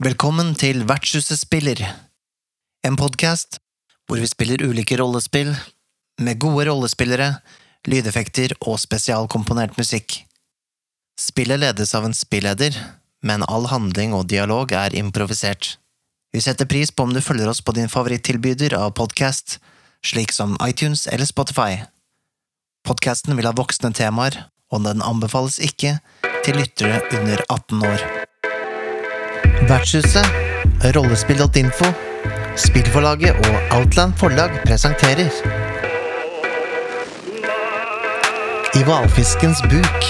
Velkommen til Vertshuset spiller, en podkast hvor vi spiller ulike rollespill med gode rollespillere, lydeffekter og spesialkomponert musikk. Spillet ledes av en spilleder, men all handling og dialog er improvisert. Vi setter pris på om du følger oss på din favorittilbyder av podkast, slik som iTunes eller Spotify. Podkasten vil ha voksne temaer, og den anbefales ikke til lyttere under 18 år. Vertshuset, rollespill.info, spillforlaget og Outland forlag presenterer I hvalfiskens buk.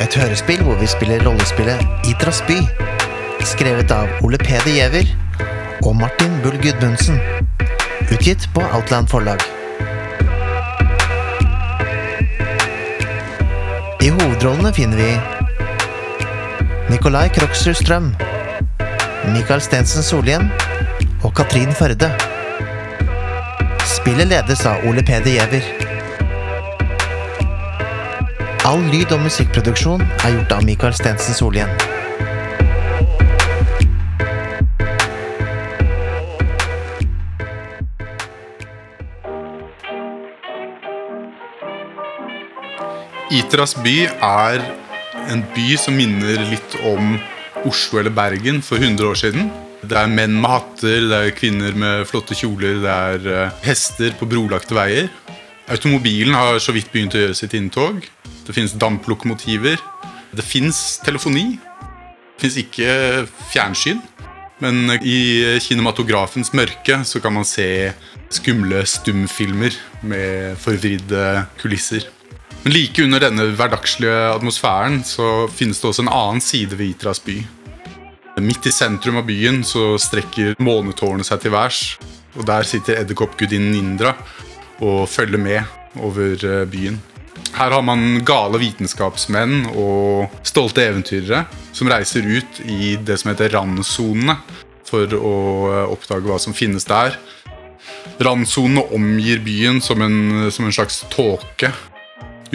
Et hørespill hvor vi spiller rollespillet Idras by. Skrevet av Ole Peder Giæver og Martin Bull Gudmundsen. Utgitt på Outland forlag. I hovedrollene finner vi Nikolai Kroksrud Strøm, Mikael Stensen Solhjem og Katrin Førde. Spillet ledes av Ole Peder Giæver. All lyd- og musikkproduksjon er gjort av Mikael Stensen Solhjem. Itras by er en by som minner litt om Oslo eller Bergen for 100 år siden. Det er menn med hatter, det er kvinner med flotte kjoler, det er eh, hester på brolagte veier. Automobilen har så vidt begynt å gjøre sitt inntog. Det finnes damplokomotiver. Det fins telefoni. Det fins ikke fjernsyn. Men i kinematografens mørke så kan man se skumle stumfilmer med forvridde kulisser. Men like under denne hverdagslige atmosfæren så finnes det også en annen side ved Itras by. Midt i sentrum av byen så strekker månetårnet seg til værs. Og der sitter edderkoppgudinnen Indra og følger med over eh, byen. Her har man gale vitenskapsmenn og stolte eventyrere som reiser ut i det som heter randsonene for å eh, oppdage hva som finnes der. Randsonene omgir byen som en, som en slags tåke.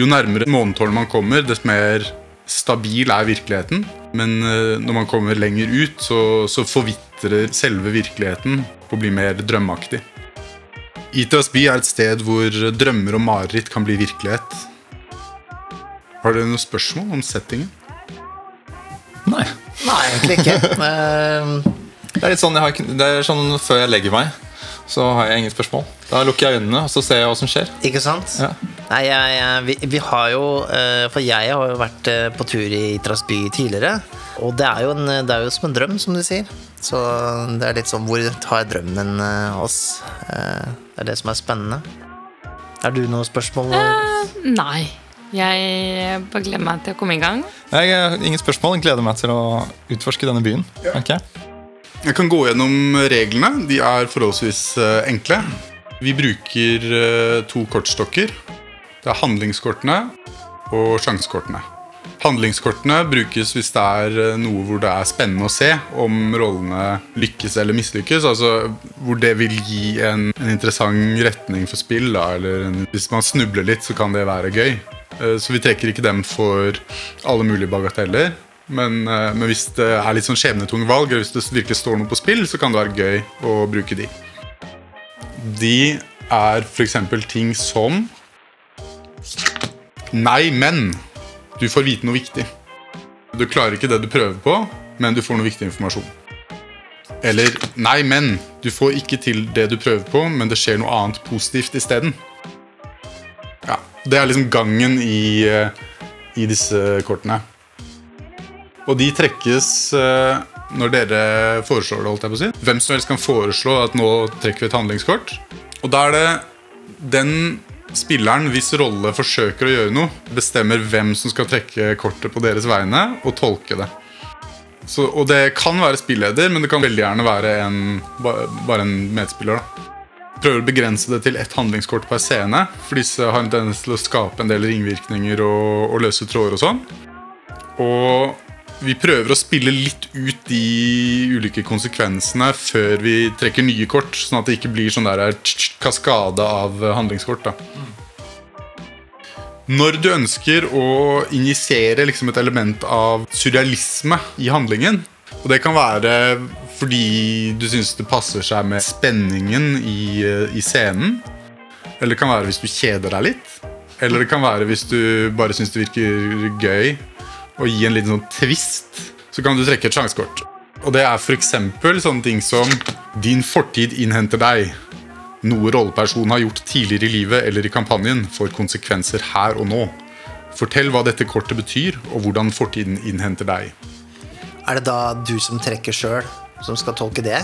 Jo nærmere månetårnet man kommer, dess mer stabil er virkeligheten. Men eh, når man kommer lenger ut, så, så forvitrer selve virkeligheten og blir mer drømmeaktig. Itras by er et sted hvor drømmer og mareritt kan bli virkelighet. Har dere noen spørsmål om settingen? Nei. Nei, egentlig ikke. Eh, Det er litt sånn, jeg har, det er sånn Før jeg legger meg, så har jeg ingen spørsmål. Da lukker jeg øynene, og så ser jeg hva som skjer. ikke sant? Ja. Nei, jeg, jeg, vi, vi har jo eh, For jeg har jo vært eh, på tur i Itras by tidligere. Og det er, jo en, det er jo som en drøm, som du sier. Så det er litt sånn Hvor tar drømmen eh, oss? Eh, Det er det som er spennende. Er du noe spørsmål? Nei. Jeg bare gleder meg til å komme i gang. Jeg ingen spørsmål. Jeg gleder meg til å utforske denne byen. Ok? Jeg kan gå gjennom reglene. De er forholdsvis eh, enkle. Vi bruker eh, to kortstokker. Det er handlingskortene og sjansekortene. Handlingskortene brukes hvis det er eh, noe hvor det er spennende å se om rollene lykkes eller mislykkes. Altså hvor det vil gi en, en interessant retning for spill. Da, eller en, hvis man snubler litt, så kan det være gøy. Så vi trekker ikke dem for alle mulige bagateller. Men, eh, men hvis det er litt sånn skjebnetunge valg, eller hvis det virkelig står noe på spill, så kan det være gøy å bruke de. De er f.eks. ting som Nei, men du får vite noe viktig. Du klarer ikke det du prøver på, men du får noe viktig informasjon. Eller nei, men du får ikke til det du prøver på, men det skjer noe annet positivt isteden. Ja, det er liksom gangen i, eh, i disse kortene. Og de trekkes eh, når dere foreslår det. holdt jeg på å si. Hvem som helst kan foreslå at nå trekker vi et handlingskort. Og da er det den spilleren hvis rolle forsøker å gjøre noe, bestemmer hvem som skal trekke kortet på deres vegne, og tolke det. Så, og det kan være spilleder, men det kan veldig gjerne være en, bare en medspiller. da prøver å begrense det til ett handlingskort per scene. For disse har en tendens til å skape en del ringvirkninger og, og løse tråder og sånn. Og vi prøver å spille litt ut de ulike konsekvensene før vi trekker nye kort, sånn at det ikke blir sånn der tsk, kaskade av handlingskort. da. Når du ønsker å injisere liksom et element av surrealisme i handlingen, Og det kan være fordi du syns det passer seg med spenningen i, eh, i scenen. Eller det kan være hvis du kjeder deg litt. Eller det kan være hvis du bare syns det virker gøy å gi en liten sånn twist. Så kan du trekke et sjansekort. Og det er f.eks. sånne ting som Din fortid innhenter deg. Noe rollepersonen har gjort tidligere i livet eller i kampanjen, får konsekvenser her og nå. Fortell hva dette kortet betyr, og hvordan fortiden innhenter deg. Er det da du som trekker sjøl, som skal tolke det?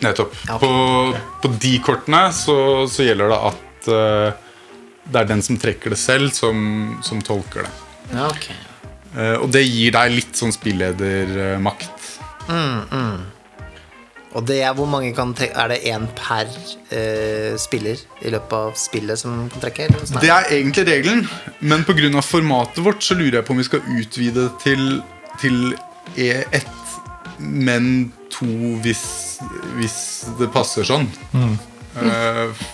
Nettopp. Ja. På, på de kortene så, så gjelder det at uh, det er den som trekker det selv, som, som tolker det. Ja, ok. Eh, og det gir deg litt sånn spilledermakt. Og det er hvor mange kan trekke Er det én per eh, spiller i løpet av spillet som kan trekke? eller sånn? Det er egentlig regelen, men pga. formatet vårt så lurer jeg på om vi skal utvide det til, til E1, men to hvis, hvis det passer sånn. Eh,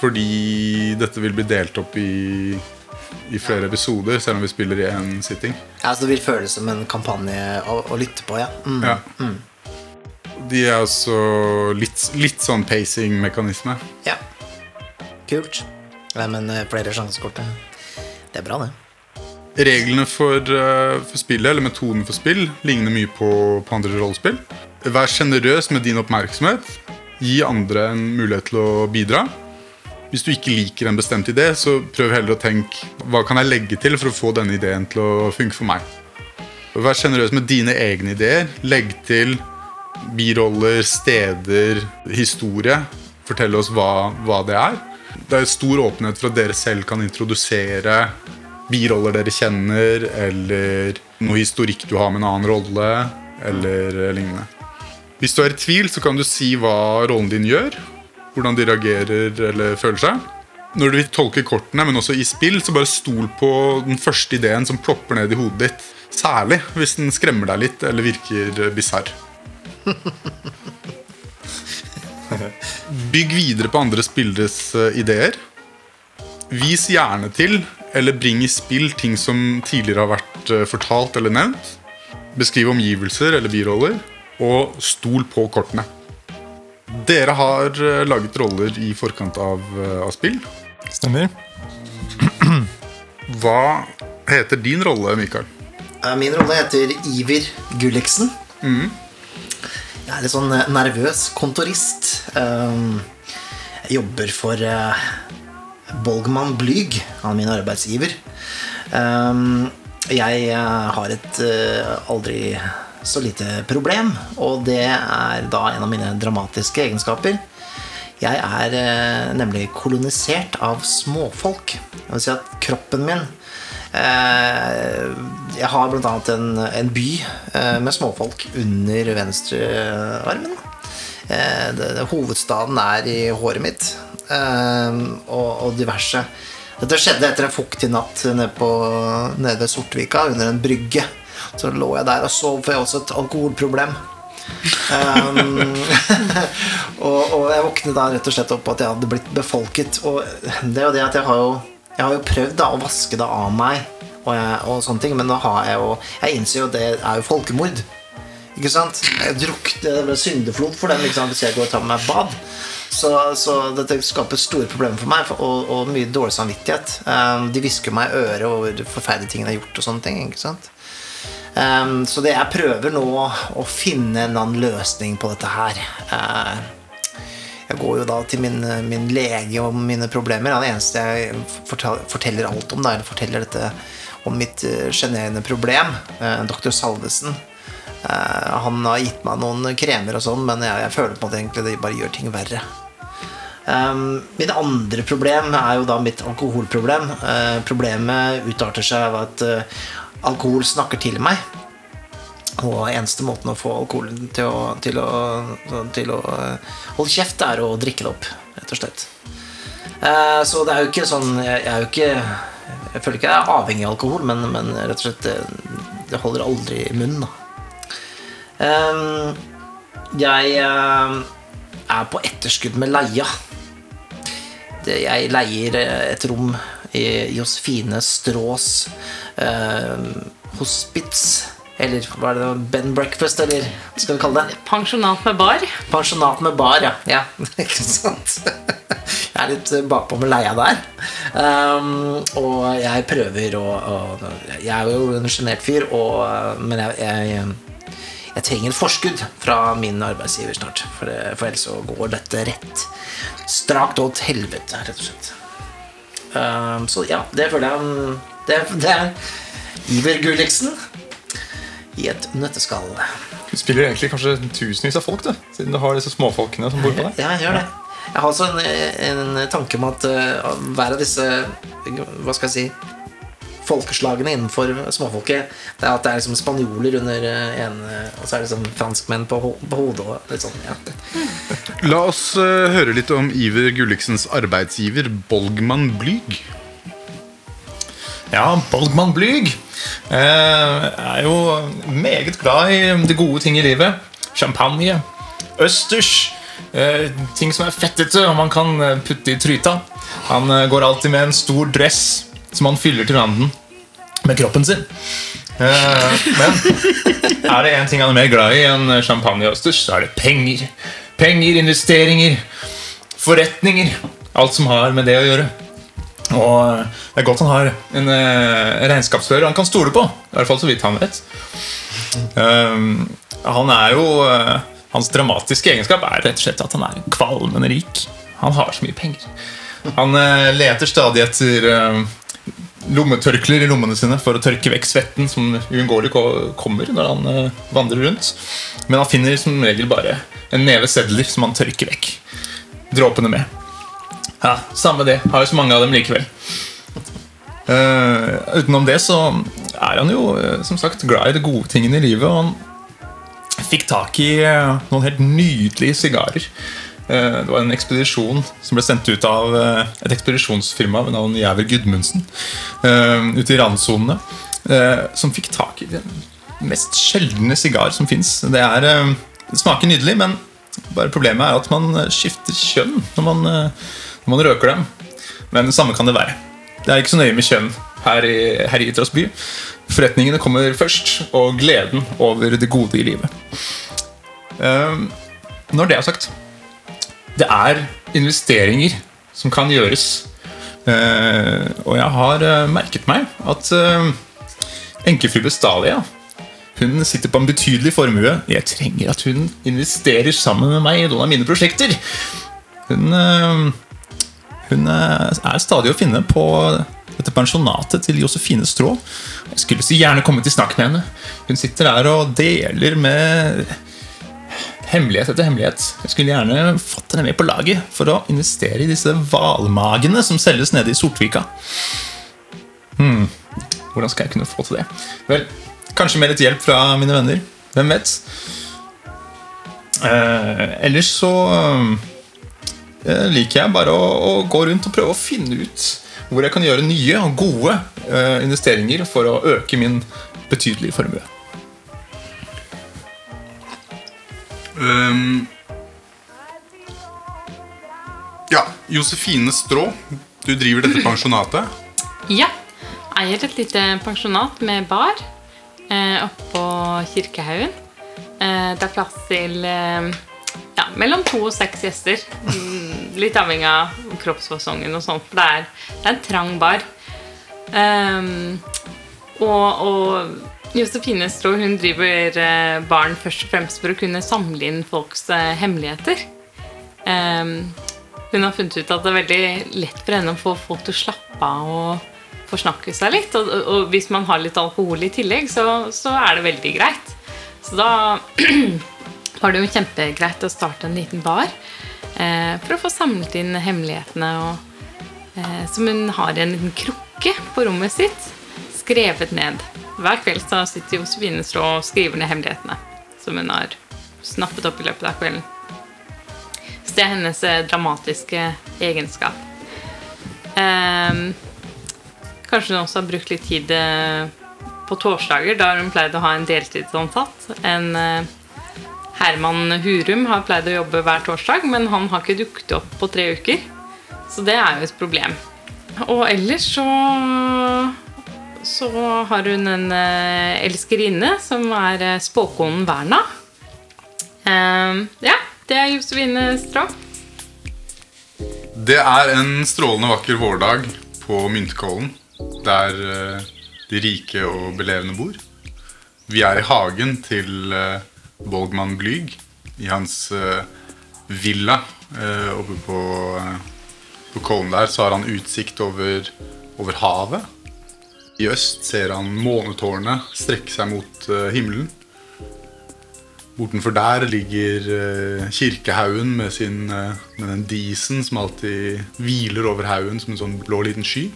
fordi dette vil bli delt opp i, i flere episoder, selv om vi spiller i en sitting. Ja, så det vil føles som en kampanje å, å lytte på, ja. Mm. Ja. De er også litt, litt sånn pacing-mekanisme. ja. Kult. Nei, men eh, flere sjansekort, det- det er bra, det. Reglene for, eh, for spillet, eller metoden for spill, ligner mye på, på andre rollespill. Vær sjenerøs med din oppmerksomhet. Gi andre en mulighet til å bidra. Hvis du ikke liker en bestemt idé, så prøv heller å tenke hva kan jeg legge til for å få denne ideen til å funke for meg. Vær sjenerøs med dine egne ideer. Legg til biroller, steder, historie. Fortell oss hva, hva det er. Det er stor åpenhet for at dere selv kan introdusere biroller dere kjenner, eller noe historikk du har med en annen rolle, eller lignende. Hvis du er i tvil, så kan du si hva rollen din gjør, hvordan de reagerer eller føler seg. Når du vil tolke kortene, men også i spill, så bare stol på den første ideen som plopper ned i hodet ditt. Særlig hvis den skremmer deg litt eller virker bisarr. Bygg videre på andre spilleres eh, ideer. Vis gjerne til, eller bring i spill ting som tidligere har vært eh, fortalt eller nevnt. Beskriv omgivelser eller biroller, og stol på kortene. Dere har eh, laget roller i forkant av, eh, av spill. Stemmer. Hva heter din rolle, Mikael? Eh, Min rolle heter Iver Gulliksen. Jeg er litt sånn nervøs kontorist. Um, Jeg jobber for Bolgman Blyg, han er min arbeidsgiver. Um, Jeg har et aldri så lite problem, og det er da en av mine dramatiske egenskaper. Jeg er eh, nemlig kolonisert av småfolk. Det vil si at kroppen min eh, Jeg har annet en, en by eh, med småfolk under venstrearmen. Hovedstaden er i håret mitt, og diverse. Dette skjedde etter en fuktig natt nede, på, nede ved Sortvika, under en brygge. Så lå jeg der og sov, for jeg har også et alkoholproblem. Um, og, og jeg våknet da rett og slett opp at jeg hadde blitt befolket. Og det er jo det at jeg har jo, jeg har jo prøvd da å vaske det av meg, og, jeg, og sånne ting, men da har jeg jo Jeg innser jo at det er jo folkemord. Ikke sant? Jeg drukte, det ble syndeflod for dem liksom, hvis jeg går og tar med meg bad. Så, så dette skaper store problemer for meg, og, og mye dårlig samvittighet. Um, de hvisker meg i øret over forferdelige ting jeg har gjort. og sånne ting, ikke sant? Um, så det jeg prøver nå å finne en annen løsning på dette her. Uh, jeg går jo da til min, min lege om mine problemer. Han er den eneste jeg fortel, forteller alt om. Da, eller forteller dette om mitt sjenerende problem. Uh, Dr. Salvesen. Uh, han har gitt meg noen kremer og sånn, men jeg, jeg føler på at egentlig det bare gjør ting verre. Um, mitt andre problem er jo da mitt alkoholproblem. Uh, problemet utarter seg av at uh, alkohol snakker til meg. Og eneste måten å få alkoholen til å, til å, til å uh, holde kjeft, er å drikke det opp, rett og slett. Uh, så det er jo ikke sånn Jeg, er jo ikke Jeg føler ikke jeg er avhengig av alkohol, men, men rett og slett det, det holder aldri i munnen, da. Jeg er på etterskudd med leia. Jeg leier eh, et rom i Josefine Strås eh, hospits. Eller hva er det, Ben Breakfast, eller hva skal vi kalle det? Pensjonat med bar. Pensjonat med bar, ja. ja. Ikke sant? Jeg er litt bakpå med leia der. Um, og jeg prøver å, å Jeg er jo en sjenert fyr, og, men jeg, jeg, jeg trenger et forskudd fra min arbeidsgiver snart. For, det, for ellers så går dette rett strakt åt helvete, rett og slett. Um, så ja, det føler jeg Det, det er Iver Gulliksen i et nøtteskall. Du spiller egentlig kanskje tusenvis av folk, du, siden du har disse småfolkene som bor på deg. Ja, jeg gjør det. Jeg har også en, en tanke om at uh, hver av disse Hva skal jeg si folkeslagene innenfor småfolket Det er at det er liksom spanjoler under uh, en Og så er det liksom franskmenn på, ho på hodet. Og litt sånn, ja. La oss uh, høre litt om Iver Gulliksens arbeidsgiver, Bolgmann Blyg. Ja, Bolgmann Blyg eh, er jo meget glad i de gode ting i livet. Champagne, østers, eh, ting som er fettete og man kan eh, putte i tryta. Han eh, går alltid med en stor dress som han fyller til randen med kroppen sin. Eh, men er det én ting han er mer glad i enn champagne og østers, så er det penger. Penger, investeringer, forretninger. Alt som har med det å gjøre. Og eh, det er godt han har en eh, regnskapsfører han kan stole på. I hvert fall så vidt han vet. Han er jo Hans dramatiske egenskap er rett og slett at han er kvalmende rik. Han har så mye penger. Han leter stadig etter lommetørklær i lommene sine for å tørke vekk svetten som uunngåelig kommer når han eh, vandrer rundt. Men han finner som regel bare en neve sedler som han tørker vekk dråpene med. Ja, Samme det. Har jo så mange av dem likevel. Uh, utenom det så er han jo eh, som sagt glad i de gode tingene i livet. Og han fikk tak i noen helt nydelige sigarer. Eh, det var en ekspedisjon som ble sendt ut av eh, et ekspedisjonsfirma ved navn Jæver Gudmundsen eh, ute i randsonene. som fikk tak i den mest sjeldne sigar som fins. Det, det smaker nydelig, men problemet er at man skifter kjønn når man, når man røker dem. Men det samme kan det være. Det er ikke så nøye med kjønn her i, her i Itras by. Forretningene kommer først, og gleden over det gode i livet. Når det er sagt Det er investeringer som kan gjøres. Eh, og jeg har eh, merket meg at uh, enkefru Bestalia hun sitter på en betydelig formue. Jeg trenger at hun investerer sammen med meg i noen av mine prosjekter. Hun, eh, hun eh, er stadig å finne på dette pensjonatet til Josefine Strå. Jeg skulle så gjerne kommet i snakk med henne. Hun sitter der og deler med hemmelighet etter hemmelighet. Jeg skulle gjerne fått henne med på laget for å investere i disse hvalmagene som selges nede i Sortvika. Hmm. Hvordan skal jeg kunne få til det? Vel, kanskje med litt hjelp fra mine venner. Hvem vet? Eh, ellers så eh, liker jeg bare å, å gå rundt og prøve å finne ut hvor jeg kan gjøre nye og gode eh, investeringer for å øke min betydelige formue. Ehm, ja, Josefine Strå, du driver dette pensjonatet. Ja. Eier et lite pensjonat med bar eh, oppå Kirkehaugen. Eh, det er plass til eh, ja, mellom to og seks gjester. Mm, litt avhengig av kroppsfasongen og sånt. Det er, det er en trang bar. Um, og, og Josefine Strå hun driver barn først og fremst for å kunne samle inn folks eh, hemmeligheter. Ehm, hun har funnet ut at det er veldig lett for henne å få folk til å slappe av og forsnakke seg litt. Og, hvis man har litt alkohol i tillegg, så, så er det veldig greit. Så da var det jo kjempegreit å starte en liten bar eh, for å få samlet inn hemmelighetene. Og, eh, som hun har i en liten krukke på rommet sitt, skrevet ned. Hver kveld så sitter Josefine og skriver ned hemmelighetene som hun har snappet opp i løpet av kvelden. Så det er hennes eh, dramatiske egenskap. Um, kanskje hun også har brukt litt tid eh, på torsdager, da hun pleide å ha en deltidsansatt. En uh, Herman Hurum har pleid å jobbe hver torsdag, men han har ikke dukket opp på tre uker. Så det er jo et problem. Og ellers så så har hun en eh, elskerinne som er eh, spåkonen Verna. Eh, ja, det er Josefine Strå. Det er en strålende vakker vårdag på Myntkollen, der eh, de rike og belevende bor. Vi er i hagen til Bolgmann Blyg, i hans villa oppe på, på Kollen der. Så har han utsikt over, over havet. I øst ser han månetårnet strekke seg mot eh, himmelen. Bortenfor der ligger eh, kirkehaugen med, sin, eh, med den disen som alltid hviler over haugen som en sånn blå liten sky.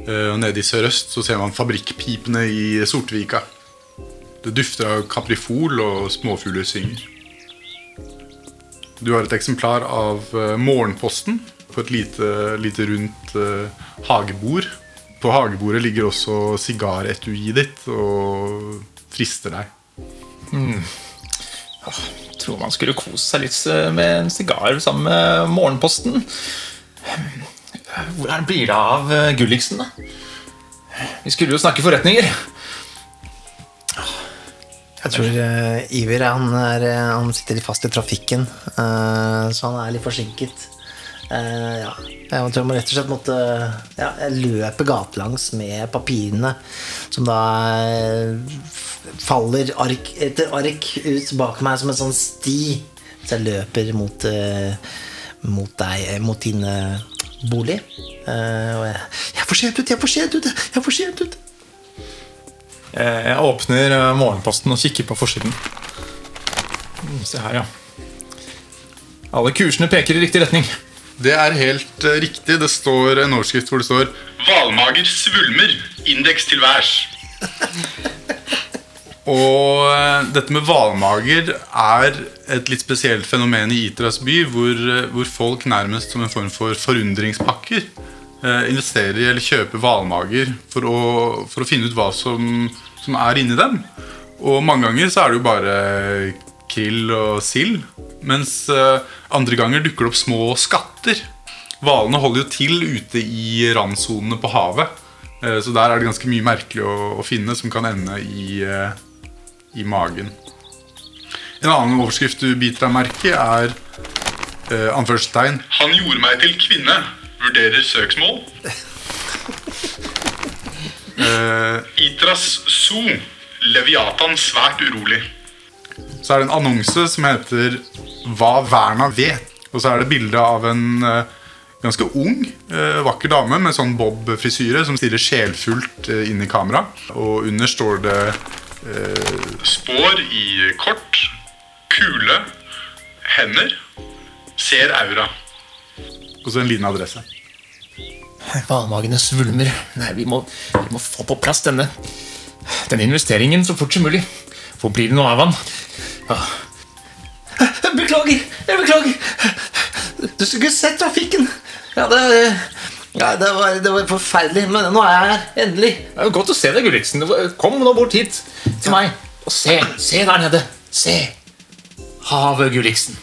Og nede i sørøst så ser man fabrikkpipene i Sortvika. Det dufter av kaprifol, og småfugler synger. Du har et eksemplar av Morgenposten på et lite, lite rundt hagebord. På hagebordet ligger også sigaretuiet ditt og frister deg. Tror man skulle kose seg litt eh, med en sigar sammen med Morgenposten. Hvor er- blir det av eh, Gulliksen, da? Vi skulle jo snakke forretninger. Jeg tror uh, Iver han, er, han sitter fast i trafikken, uh, så han er litt forsinket. Eh, ja. Jeg tror man rett og slett måtte ja, løpe gatelangs med papirene, som da eh, faller ark etter ark ut bak meg som en sånn sti. Så jeg løper mot, uh, mot deg, mot din uh, bolig. Og jeg, jeg er for sent ute, jeg er for sent ute! Jeg er for sent! Eh, Jeg åpner Morgenposten og kikker på forsiden. Se her, ja. Alle kursene peker i riktig retning. Det er helt eh, riktig. Det står en overskrift hvor det står 'Hvalmager svulmer. Indeks til værs'. Og eh, dette med hvalmager er et litt spesielt fenomen i Itras by, hvor, eh, hvor folk nærmest som en form for forundringspakker eh, investerer i eller kjøper hvalmager for, for å finne ut hva som, som er inni dem. Og mange ganger så er det jo bare krill og sild, mens andre ganger dukker det opp små skatter. Hvalene holder jo til ute i randsonene på havet, eh, så der er det ganske mye merkelig å, å finne som kan ende i, eh, i magen. En annen overskrift du biter deg merke er uh, anførselstegn 'Han gjorde meg til kvinne. Vurderer søksmål'. uh, Itras Zoo. Leviatan svært urolig. Så er det en annonse som heter 'Hva Verna vet'. Og så er det bilde av en eh, ganske ung, eh, vakker dame med sånn bob-frisyre som stiller sjelfullt eh, inn i kamera. Og under står det eh, Spår i kort, kule, hender, ser aura. Og så en liten adresse. Hvalmagene svulmer. Nei, vi må, vi må få på plass denne Denne investeringen så fort som mulig. Hvor blir det noe av han? Ja. Beklager! Jeg beklager! Du skulle ikke sett trafikken! Ja, det, ja, det, var, det var forferdelig, men nå er jeg her. Endelig. Det er godt å se deg, Gulliksen. Kom nå bort hit til meg. Og se. Se der nede. Se. Havet, Gulliksen.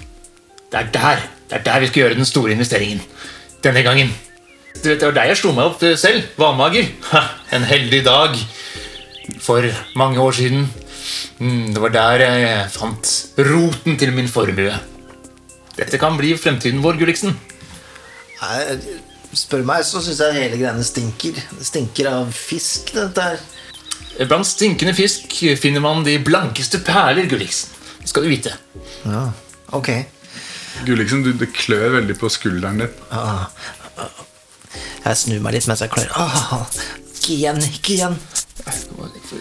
Det er der. Det er der vi skal gjøre den store investeringen. Denne gangen. Du vet, Det var der jeg slo meg opp selv. vanmager! En heldig dag for mange år siden. Mm, det var der jeg fant roten til min formue. Dette kan bli fremtiden vår, Gulliksen. Nei, Spør meg, så syns jeg hele greiene stinker. Det stinker av fisk, dette her. Blant stinkende fisk finner man de blankeste perler, Gulliksen. Det skal du vite. Ja, ok. Gulliksen, du, det klør veldig på skulderen din. Ah, ah. Jeg snur meg litt mens jeg klør. Ah, ikke igjen, ikke igjen.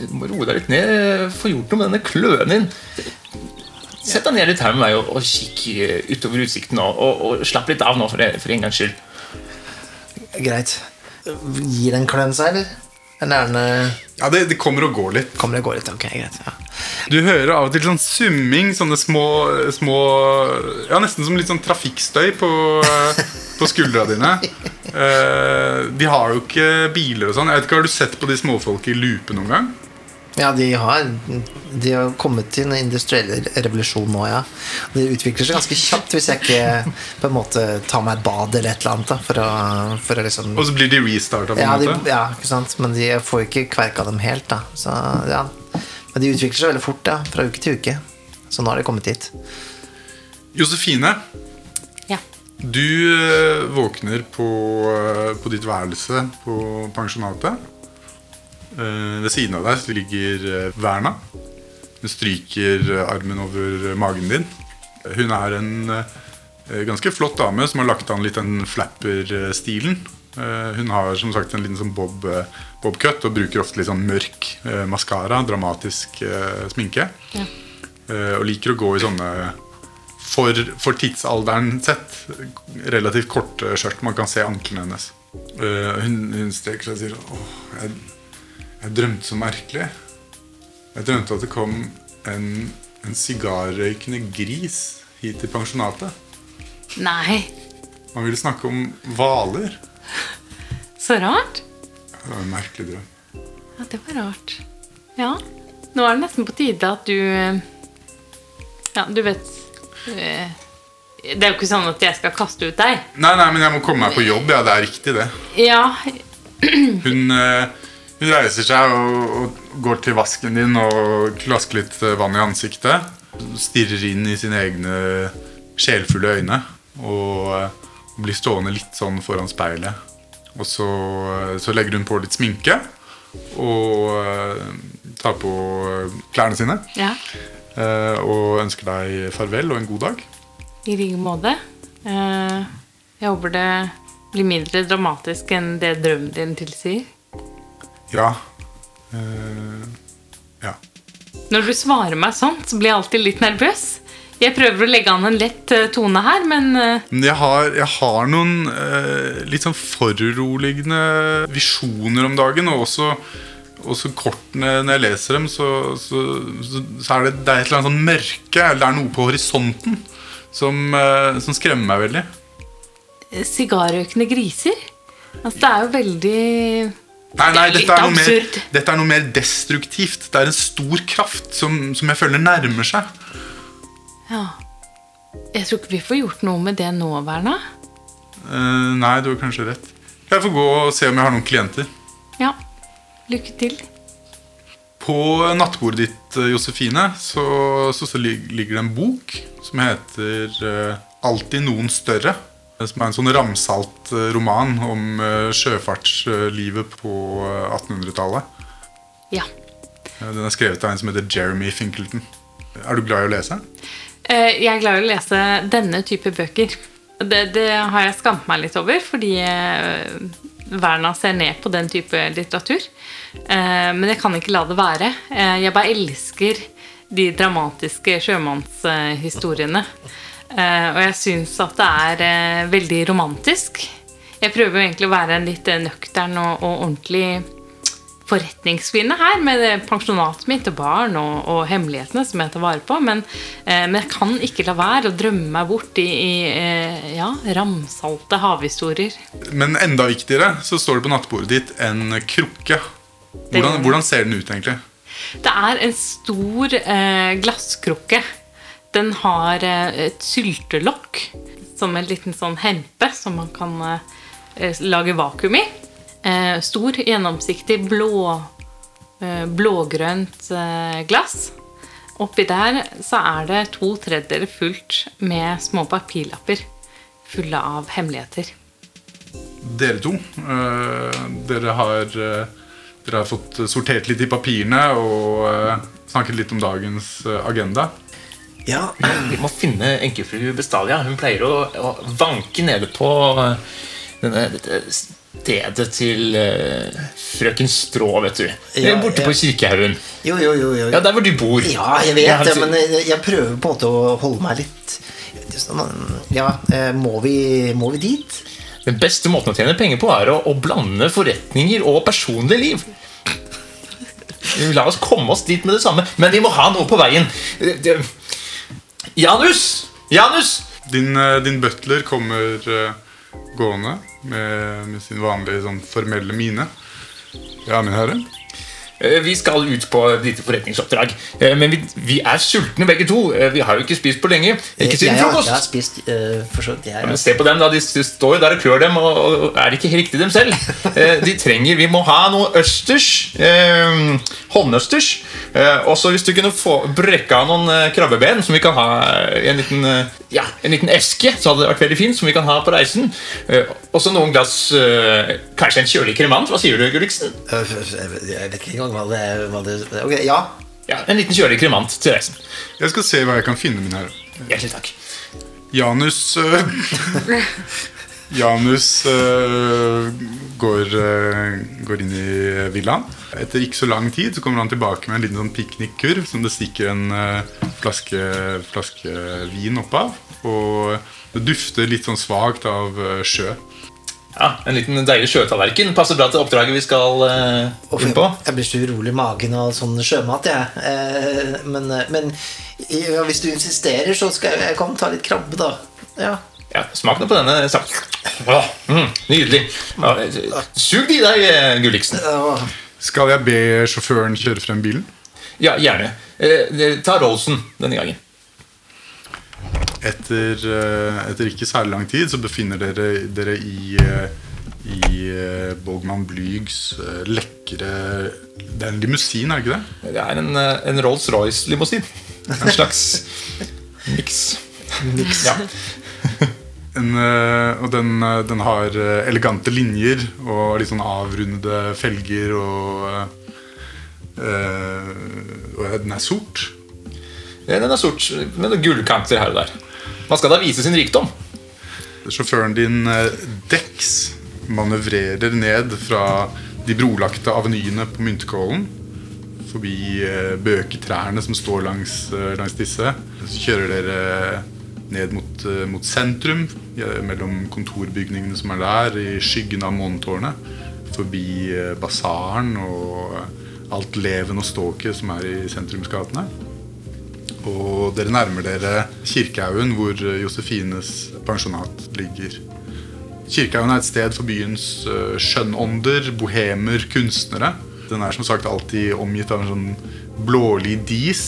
Du må, roe deg litt ned. Få gjort noe med denne kløen din. Sett deg ned litt her med meg og, og kikk eh, utover utsikten. Og, og, og slapp litt av nå, for, det, for en gangs skyld. Greit. Gir den kløen seg, eller? Eller er den eh, Ja, det, det kommer og går litt. Kommer og gå litt? Ok, greit. Ja. Du hører av og til sånn summing, sånne små, små Ja, nesten som litt sånn trafikkstøy på, eh, på skuldra dine. uh, de har jo ikke biler og sånn. Jeg vet ikke, Har du sett på de småfolka i lupe noen gang? Ja, de har, de har kommet til en industrielle revolusjon nå, ja. Det utvikler seg ganske kjapt hvis jeg ikke på en måte tar meg et bad eller et eller annet. Da, for å, for å liksom Og så blir de restarta, på en ja, de, ja, ikke sant? Men de får ikke kverka dem helt, da. Så, ja. Men de utvikler seg veldig fort, ja. Fra uke til uke. Så nå har de kommet hit. Josefine, Ja. du eh, våkner på, eh, på ditt værelse på pensjonatet. Eh, ved siden av deg ligger eh, Verna. Hun stryker eh, armen over magen din. Hun er en ganske flott dame som har lagt an litt den flapper-stilen. Hun har som sagt en liten sånn bob, bobcut og bruker ofte litt sånn mørk eh, maskara, dramatisk eh, sminke. Ja. Eh, og liker å gå i sånne for, for tidsalderen sett relativt korte skjørt. Man kan se anklene hennes. Hun, hun streker seg og sier Åh, jeg, jeg drømte så merkelig. Jeg drømte at det kom en, en sigarrøykende gris hit til pensjonatet. Nei, Man ville snakke om hvaler. så rart. Det var en merkelig drøm. Ja, det var rart. Ja. Nå er det nesten på tide at du Ja, du vet eh, Det er jo ikke sånn at jeg skal kaste ut deg. Nei, nei, men jeg må komme meg på jobb. Ja, det er riktig, det. Ja, Hun, eh, hun reiser seg og, og går til vasken din og klasker litt vann i ansiktet. Stirrer inn i sine egne sjelfulle øyne og eh, blir stående litt sånn foran speilet. Og så, eh, så legger hun på litt sminke og eh, tar på klærne sine. ja. Og ønsker deg farvel og en god dag. I like måte. Jeg håper det blir mindre dramatisk enn det drømmen din tilsier. Ja. Uh, ja. Når du svarer meg sånn, så blir jeg alltid litt nervøs. Jeg prøver å legge an en lett eh, tone her, men eh, jeg har, jeg har noen eh, litt sånn foruroligende visjoner om dagen. Og også, også kortene når jeg leser dem, så, så, så, så er det, det er et eller annet sånn mørke. Eller det er noe på horisonten som, eh, som skremmer meg veldig. Sigarrøkende griser Altså, det er jo veldig Nei, nei, Det er dette er, mer, dette er noe mer destruktivt. Det er en stor kraft som, som jeg føler nærmer seg. Ja. Jeg tror ikke vi får gjort noe med det nå, Verna. Eh, nei, du har kanskje rett. Jeg får gå og se om jeg har noen klienter. Ja. Lykke til. På nattbordet ditt, eh, Josefine, så, så, så ligger det en bok som heter uh, 'Alltid noen større'. Som er en sånn ramsalt eh, roman om eh, sjøfartslivet på eh, 1800-tallet. Ja. Eh, Den er skrevet av en som heter Jeremy Finkelton. Er du glad i å lese? Jeg er glad i å lese denne type bøker. Det, det har jeg skamt meg litt over, fordi Verna ser ned på den type litteratur. Men jeg kan ikke la det være. Jeg bare elsker de dramatiske sjømannshistoriene. Eh, Og jeg syns at det er eh, veldig romantisk. Jeg prøver jo egentlig å være en litt eh, nøktern og, og ordentlig forretningskvinne her med pensjonatet mitt og barn og, og hemmelighetene som jeg tar vare på. Men, eh, men jeg kan ikke la være å drømme meg bort i, i eh, ja, ramsalte havhistorier. Men enda viktigere så står det på nattbordet ditt en krukke. Hvordan, hvordan ser den ut, egentlig? Det er en stor eh, glasskrukke. Den har eh, et syltelokk som en liten sånn hempe som man kan eh, lage vakuum i. Eh, stor, gjennomsiktig, blå, blågrønt glass. Oppi der så er det to tredjedeler fullt med små papirlapper fulle av hemmeligheter. Dere to. dere, har, dere har fått sortert litt i papirene og snakket litt om dagens agenda. Ja, Vi må finne enkefru Bestalia. Hun pleier å, å vanke nede på eh, denne, dette stedet til uh, frøken Strå, vet du. Ja, Borte ja. på Kirkehaugen. jo, jo, jo. jo. Ja, der hvor du bor. Ja, jeg vet det, så- men jeg, jeg prøver på en måte å holde meg litt sånn, Ja, eh, må vi, må vi dit? Den beste måten å tjene penger på er å, å blande forretninger og personlig liv. La oss komme oss dit med det samme, men vi må ha noe på veien. Janus! Janus! Din, eh, din butler kommer eh, gående med, med sin vanlige sånn formelle mine. Ja, min herre. Eh, Vi skal ut på et forretningsoppdrag. Eh, Men vi, vi er sultne begge to. Eh, Vi har jo ikke spist på lenge. Ikke siden frokost. Jeg har spist uh, for så vidt. Jeg, Men se på dem, da. De står står der og klør dem, og, og er ikke riktig dem selv. De trenger, Vi må ha noe østers. Eh, håndøsters. Eh, også hvis du kunne få brekke av noen krabbeben som vi kan ha i en liten, ja, en liten eske, så hadde det vært veldig fint, som vi kan ha på reisen. Eh, også noen glass Kanskje en kjølig kremant. Hva sier du, Gulliksen? Jeg vet ikke engang hva det, hva det Ok, ja. Ja, En liten kjølig kremant til reisen. Jeg skal se hva jeg kan finne min her. Hjertelig takk. Janus uh, Janus uh, går, uh, går inn i villaen. Etter ikke så lang tid så kommer han tilbake med en liten sånn piknikkurv som det stikker en flaske, flaske vin opp av. Og det dufter litt sånn svakt av sjø. Ja, En liten deilig sjøtallerken passer bra til oppdraget vi skal uh, inn på. jeg blir så urolig i magen av sånn sjømat, jeg. Eh, men eh, men ja, hvis du insisterer, så skal jeg, jeg kan ta litt krabbe, da. Ja. Ja, Smak nå på denne. Åh, mm, nydelig. Ja, Sug i deg, Gulliksen. Skal jeg be sjåføren kjøre frem bilen? Ja, gjerne. Eh, ta Rollsen denne gangen. Etter, øh, etter ikke særlig lang tid så befinner dere dere i øh, i øh, Bogman Blygs lekre Det er en limousin, er det ikke det? Det er en, eh, en Rolls-Royce-limousin. En slags miks. Ja. En, og den, den har elegante linjer og litt sånn avrundede felger og øh, Og den er sort. Ja, Den er sort med noen gullkanter her og der. Man skal da vise sin rikdom. Sjåføren din øh, Dex manøvrerer ned fra de brolagte avenyene på Myntkålen. Forbi øh, bøketrærne som står langs, øh, langs disse. Så kjører dere ned mot, mot sentrum, mellom kontorbygningene som er der, i skyggen av månetårnet. Forbi basaren og alt leven og ståket som er i sentrumsgatene. Og dere nærmer dere Kirkehaugen, hvor eh, Josefines pensjonat ligger. Kirkehaugen er et sted for byens uh, skjønnånder, bohemer, kunstnere. Den er som sagt alltid omgitt av en sånn blålig dis.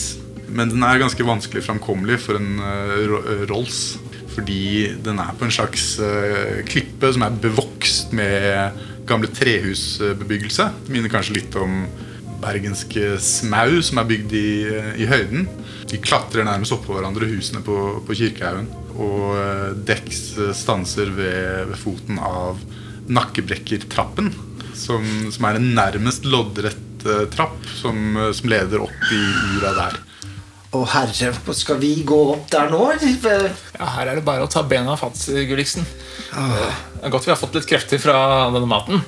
Men den er ganske vanskelig framkommelig for en eh, ro- eh, Rolls. Fordi den er på en slags eh, klippe som er bevokst med gamle trehusbebyggelse. Det minner kanskje litt om bergenske smau som er bygd i, i høyden. De klatrer nærmest oppå hverandre, husene på, på Kirkehaugen. Og eh, Dex stanser ved, ved foten av Nakkebrekkertrappen. Som, som er en nærmest loddrett eh, trapp som, eh, som leder opp i ura der. Å herre, skal vi gå opp der nå? Ja, Her er det bare å ta bena fatt, Gulliksen. Eh, Det er godt vi har fått litt krefter fra denne maten.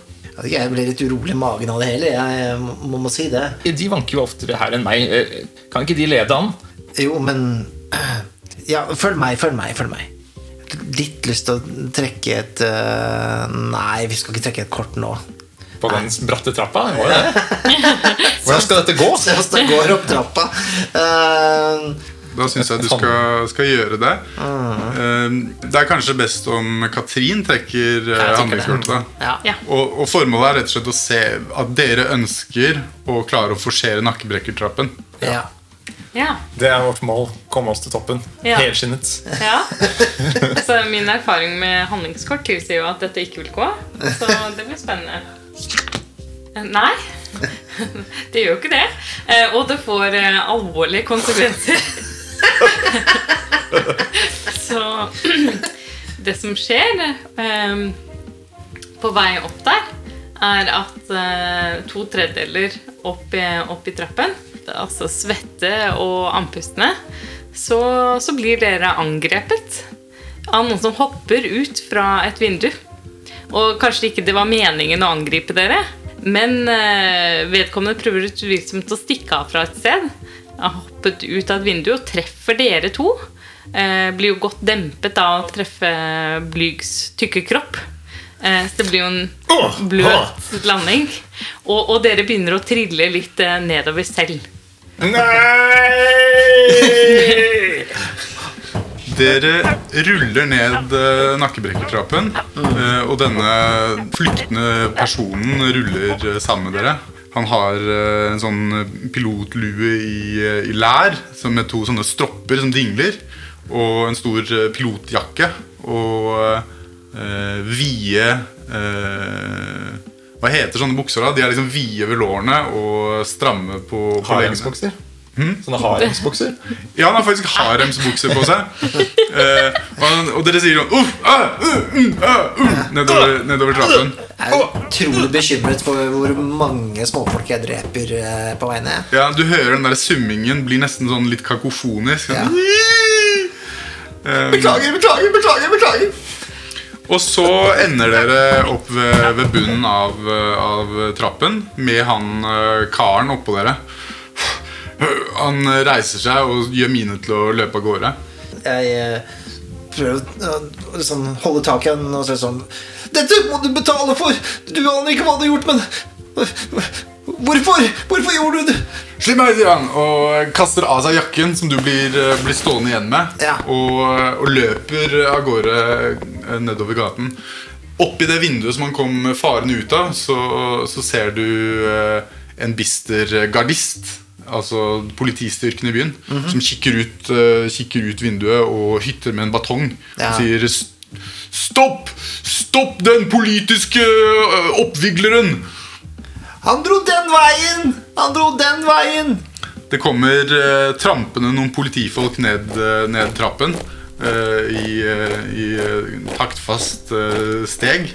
Jeg ble litt urolig i magen av det hele. Jeg må, må si det. De vanker jo oftere her enn meg. Eh, Kan ikke de lede an? Jo, men Ja, følg meg, følg meg, følg meg. Litt lyst til å trekke et øh, Nei, vi skal ikke trekke et kort nå. På den bratte trappa? Må det. Hvordan skal dette gå? Det går opp trappa. Eh, Da syns jeg du skal, skal gjøre det. Mm. Det er kanskje best om Katrin trekker eh, handlingskortet. ja. Ja. Og, og formålet er rett og slett å se at dere ønsker å klare å forsere Nakkebrekkertrappen. ja. Ja. Det er vårt mål. Komme oss til toppen. Ja. Helskinnet. ja. Så min erfaring med handlingskort tilsier jo at dette ikke vil gå. Så det blir spennende. Nei. Det gjør jo ikke det. Eh, Og det får eh, alvorlige konsekvenser. Så det som skjer eh, på vei opp der, er at eh, to tredjedeler opp opp i trappen, altså svette og andpustne, så, så blir dere angrepet av noen som hopper ut fra et vindu. Og kanskje ikke det var meningen å angripe dere, men eh, vedkommende prøver utvilsomt å stikke av fra et sted. Har hoppet ut av et vindu og treffer dere to. Eh, blir jo godt dempet av å treffe Blygs tykke kropp. Eh, så det blir jo en bløt landing. Og, og dere begynner å trille litt eh, nedover selv. Nei! Dere ruller ned eh, Nakkebrekkertrappen, eh, og denne flyktende personen ruller eh, sammen med dere. Han har eh, en sånn pilotlue i, eh, i lær som med to sånne stropper som dingler. Og en stor eh, pilotjakke. Og eh, vide eh, Hva heter sånne bukser? da? De er liksom vide ved lårene og stramme på, på leggene. Haremsbukser. Sånne haremsbukser. Ja, han har faktisk haremsbukser på seg. Eh, og, og dere sier sånn Uh, uh, uh, uh, ah, uh, nedover, nedover trappen. Jeg er utrolig bekymret for hvor mange småfolk jeg dreper eh, på vei ned. Ja, Du hører den der summingen blir nesten sånn litt kakofonisk. Ja. Eh, Beklager, beklager, beklager! beklager og så ender dere opp ved, ved bunnen av, eh, av trappen med han eh, karen oppå dere. Han reiser seg og gjør mine til å løpe av gårde. Jeg eh, prøver å liksom holde tak i han og si sånn Dette må du betale for! Du aner ikke hva du har gjort, men Hvorfor? Hvorfor gjorde du det? Slipp meg, sier han, og kaster av seg jakken som du blir, eh, blir stående igjen med, Ja. og, og løper av gårde eh, nedover gaten. Oppi det vinduet som han kom farende ut av, så, så ser du eh, en bister gardist. Altså politistyrken i byen. Mhm. Som kikker ut, uh, kikker ut vinduet og hytter med en batong. Ja. Og sier Stopp! Stopp den politiske uh, oppvigleren! Han dro den veien! Han dro den veien! Det kommer uh, trampende noen politifolk ned, ned trappen i, i taktfast steg.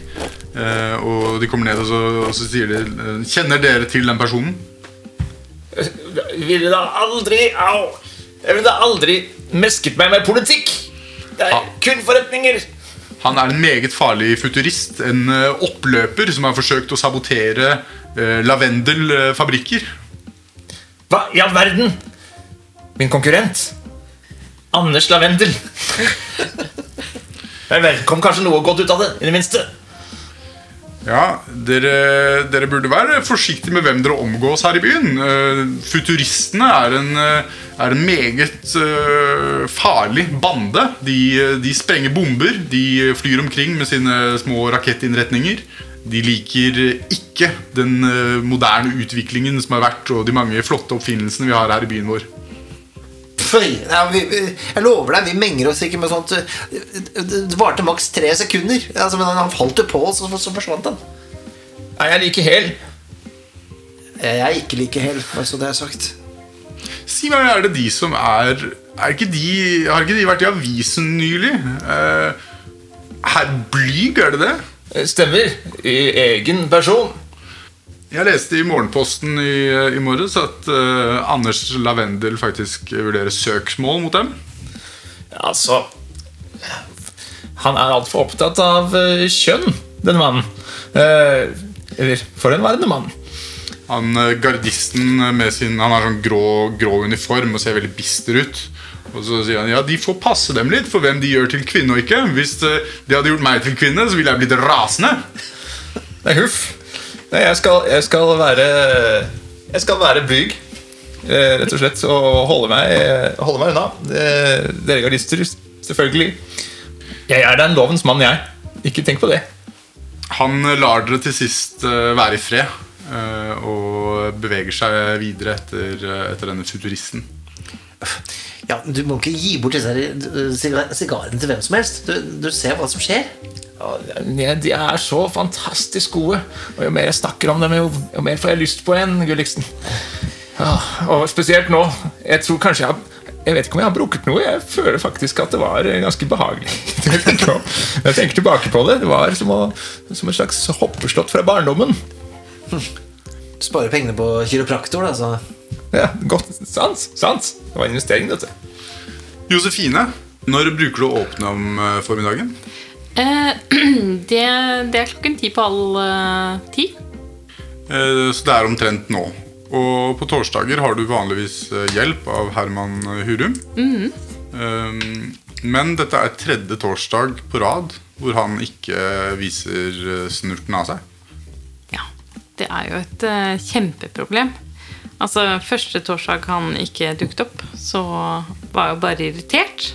Og de kommer ned, og så, og så sier de Kjenner dere til den personen? Ville da aldri Au! Jeg ville da aldri mesket meg med politikk! Det er kun forretninger! Han er en meget farlig futurist. En eh, oppløper som har forsøkt å sabotere eh, lavendelfabrikker. Hva i all verden? Min konkurrent. Anders Lavendel. Vel, kom kanskje noe godt ut av det, i det minste. Ja, dere, dere burde være forsiktige med hvem dere omgås her i byen. Eh, futuristene er en, eh, er en meget eh, farlig bande. De, de sprenger bomber, de flyr omkring med sine små rakettinnretninger. De liker ikke den moderne utviklingen som har vært, og de mange flotte oppfinnelsene vi har her i byen vår. Føy, ja, vi, vi, jeg lover deg, vi menger oss ikke med sånt Det varte maks tre sekunder. Altså, men han falt jo på, og så, så forsvant han. Er jeg like hel? Jeg er ikke like hel, bare så det er sagt. Si meg, er det de som er, er ikke de, Har ikke de vært i avisen nylig? Uh, Herr Blyg, er det det? Eh, Stemmer. I egen person. Jeg leste i Morgenposten i, i morges at uh, Anders Lavendel faktisk vurderer søksmål mot dem. Altså Han er altfor opptatt av uh, kjønn, denne mannen. Uh, eller forhenværende mann. Han eh, Gardisten med sin Han har sånn grå, grå uniform og ser veldig bister ut. Og så sier han ja, de får passe dem litt for hvem de gjør til kvinne og ikke. Hvis eh, de hadde gjort meg til kvinne, så ville jeg blitt rasende. Det er huff. Nei, jeg skal, jeg skal være Jeg skal være blyg, eh, rett og slett, og holde meg, holde meg unna. Eh, Dere gardister, selvfølgelig. Jeg er den lovens mann, jeg. Ikke tenk på det. Han lar dere til sist eh, være i fred. og beveger seg videre etter, etter denne futuristen. Ja, Du må ikke gi bort disse siga- sigarene til hvem som helst. Du, du ser hva som skjer. Ja, De er så fantastisk gode. Og jo mer jeg snakker om dem, jo, mer får jeg lyst på en, Gulliksen. Ja, og spesielt nå. Jeg tror kanskje jeg har jeg vet ikke om jeg har brukket noe. Jeg føler faktisk at det var eh, ganske behagelig. Jeg tenker tilbake på det. Det var som, å, som et slags hoppeslott fra barndommen. Du sparer pengene på kiropraktor. da, så Ja, godt, Sans. Sans. Det var en investering, dette. Josefine, når bruker du å åpne om eh, formiddagen? Eh, det, det er klokken ti på halv eh, ti. Eh, Så det er omtrent nå. Og på torsdager har du vanligvis eh, hjelp av Herman Hurum. Eh, Men dette er tredje torsdag på rad hvor han ikke viser eh, snurten av seg. Det er jo et eh, kjempeproblem. Altså, Første torsdag han ikke dukket opp, så var jeg jo bare irritert.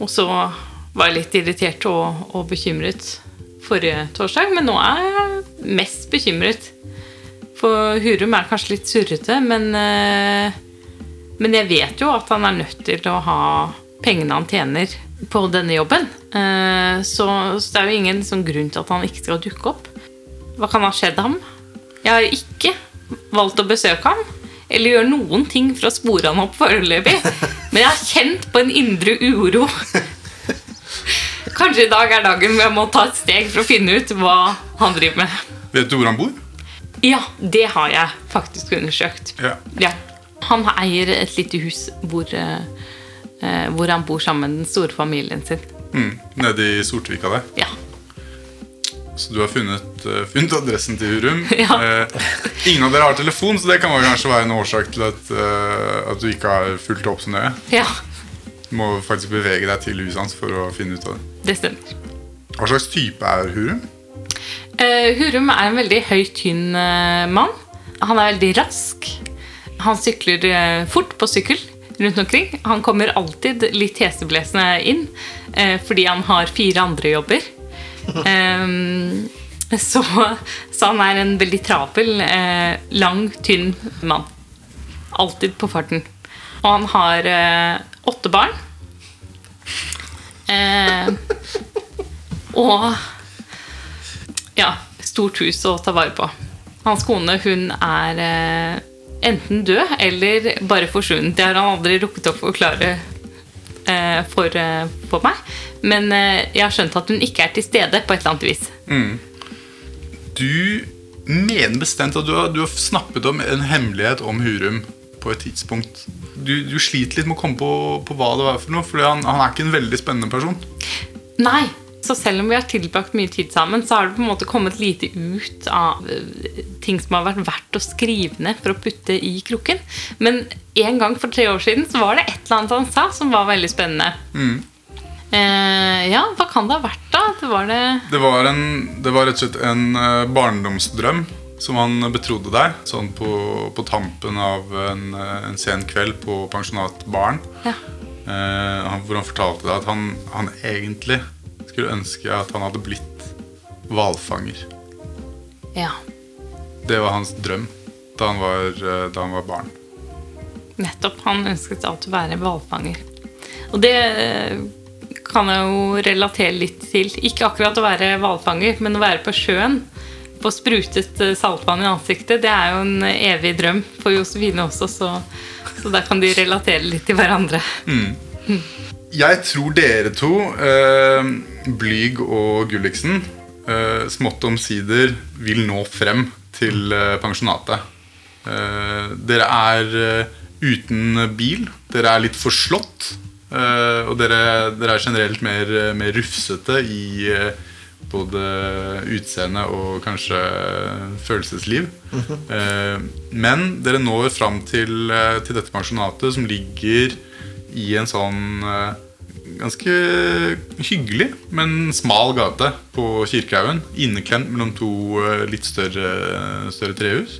Og så var jeg litt irritert og, og bekymret forrige torsdag, men nå er jeg mest bekymret. For Hurum er kanskje litt surrete, men, eh, men jeg vet jo at han er nødt til å ha pengene han tjener på denne jobben. Eh, Så, så det er jo ingen sånn grunn til at han ikke skal dukke opp. Hva kan ha skjedd ham? Jeg har ikke valgt å besøke ham eller gjøre noen ting for å spore han opp foreløpig. Men jeg har kjent på en indre uro. Kanskje i dag er dagen hvor jeg må ta et steg for å finne ut hva han driver med. Vet du hvor han bor? Ja, det har jeg faktisk undersøkt. Ja. Ja. Han eier et lite hus hvor, eh, eh, hvor han bor sammen med den store familien sin. Mm, nede i Sortvika der. Ja. Så du har funnet, eh, funnet adressen til Hurum. Ja. Eh, ingen av dere har telefon, så det kan kanskje være en årsak til at, uh, at du ikke har fulgt opp så nøye. ja, Du må faktisk bevege deg til huset hans for å finne ut av det. det stemmer. Hva slags type er Hurum? Uh, Hurum er en veldig høy, tynn uh, mann. Han er veldig rask. Han sykler fort på sykkel rundt omkring. Han kommer alltid litt heseblesende inn fordi han har fire andre jobber. Ehm, så, så han er en veldig travel, eh, lang, tynn mann. Alltid på farten. Og han har eh, åtte barn. Eh, og ja, stort hus å ta vare på. Hans kone hun er eh, enten død eller bare forsvunnet. Det har han aldri rukket å forklare eh, for, eh, for meg. Men eh, jeg har skjønt at hun ikke er til stede på et eller annet vis. Du mener bestemt at du har, du har snappet om en hemmelighet om Hurum på et tidspunkt. Du, du sliter litt med å komme på, på hva det var for noe, for han, han er ikke en veldig spennende person. Nei. Så selv om vi har tilbrakt mye tid sammen, så har det på en måte kommet lite ut av eh, ting som har vært verdt å skrive ned for å putte i krukken. Men en gang for tre år siden så var det et eller annet han sa som var veldig spennende. Eh, ja, hva kan det ha vært, da? Det var det Det var, en, det var rett og slett en eh, barndomsdrøm som han betrodde deg, sånn på, på tampen av en, eh, en sen kveld på pensjonatbaren. Ja. Eh, hvor han fortalte deg at han, han egentlig skulle ønske at han hadde blitt hvalfanger. ja. Det var hans drøm da han var, eh, da han var barn. Nettopp. Han ønsket alltid å være hvalfanger. Og det kan jeg jo relatere litt til. Ikke akkurat å være hvalfanger, men å være på sjøen. Få sprutet eh, saltvann i ansiktet. Det er jo en evig drøm for Josefine også, så, så der kan de relatere litt til hverandre. Jeg tror dere to, eh, Blyg og Gulliksen, eh, smått omsider vil nå frem til eh, pensjonatet. Eh, dere er eh, uten bil. Dere er litt forslått. Eh, og dere, dere er generelt mer, mer rufsete i eh, både utseende og kanskje følelsesliv. Eh, men dere når fram til, til dette pensjonatet, som ligger i en sånn ganske hyggelig, men smal gate på Kirkehaugen. Inneklemt mellom to litt større, større trehus.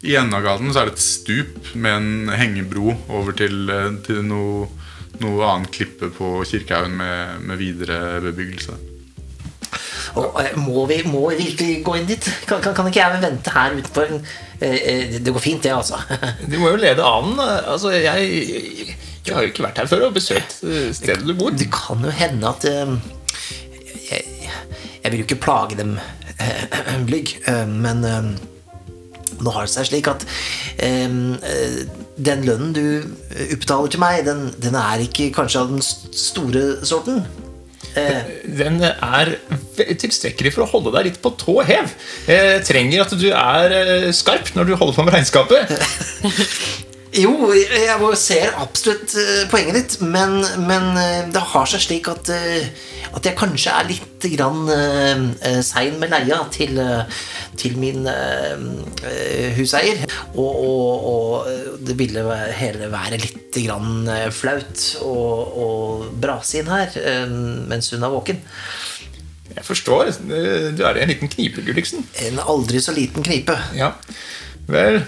I enden av gaten så er det et stup med en hengebro over til, til noe, noe annet klippe på Kirkehaugen med, med videre bebyggelse. Og, eh, må, vi, må vi virkelig gå inn dit? Kan, kan, kan ikke jeg vente her utenfor? Eh, eh, Det går fint, det, altså. Du må jo lede an. Altså, jeg, jeg har jo ikke vært her før og besøkt stedet du bor. Det kan jo hende at jeg, jeg vil jo ikke plage dem, Blygg, men nå har det seg slik at eh, eh, den lønnen du utbetaler til meg, den, den er ikke kanskje av den store sorten. Eh, Den er tilstrekkelig for å holde deg litt på tå hev. Eh, trenger at du er eh, skarp når du holder på med regnskapet. Jo, jeg ser absolutt eh, poenget ditt, men, men eh, det har seg slik at, eh, at jeg kanskje er litt grann sein med leia til, til min huseier. Og, og, og det ville hele være litt grann flaut å brase inn her mens hun er våken. Jeg forstår. Du er i en liten knipe, Gulliksen. En aldri så liten knipe. Ja. Vel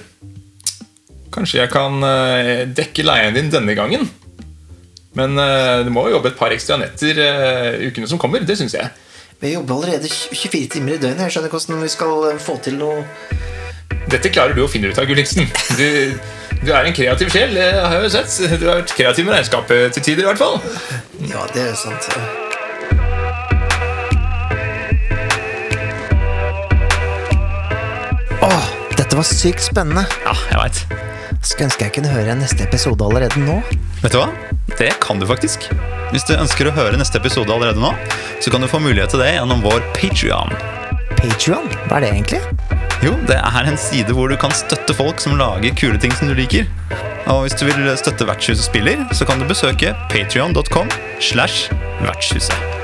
Kanskje jeg kan eh, dekke leien din denne gangen. Men eh, du må jo jobbe et par ekstra netter eh, ukene som kommer. Det syns jeg. Vi jobber allerede 24 timer i døgnet. Jeg skjønner ikke hvordan vi skal få til noe Dette klarer du å finne ut av, Gulliksen. Du, du er en kreativ sjel, det har jeg jo sett. Du har vært kreativ med regnskapet til tider, i hvert fall. Ja, det er sant. Åh, dette var sykt spennende. Ja, jeg veit. Skulle ønske jeg kunne høre neste episode allerede nå. Vet du hva? Det kan du faktisk. Hvis du ønsker å høre neste episode allerede nå, så kan du få mulighet til det gjennom vår Patrion. Patreon, hva er det egentlig? Jo, det er en side hvor du kan støtte folk som lager kule ting som du liker. Og hvis du vil støtte Vertshuset spiller, så kan du besøke patrion.com slash vertshuset.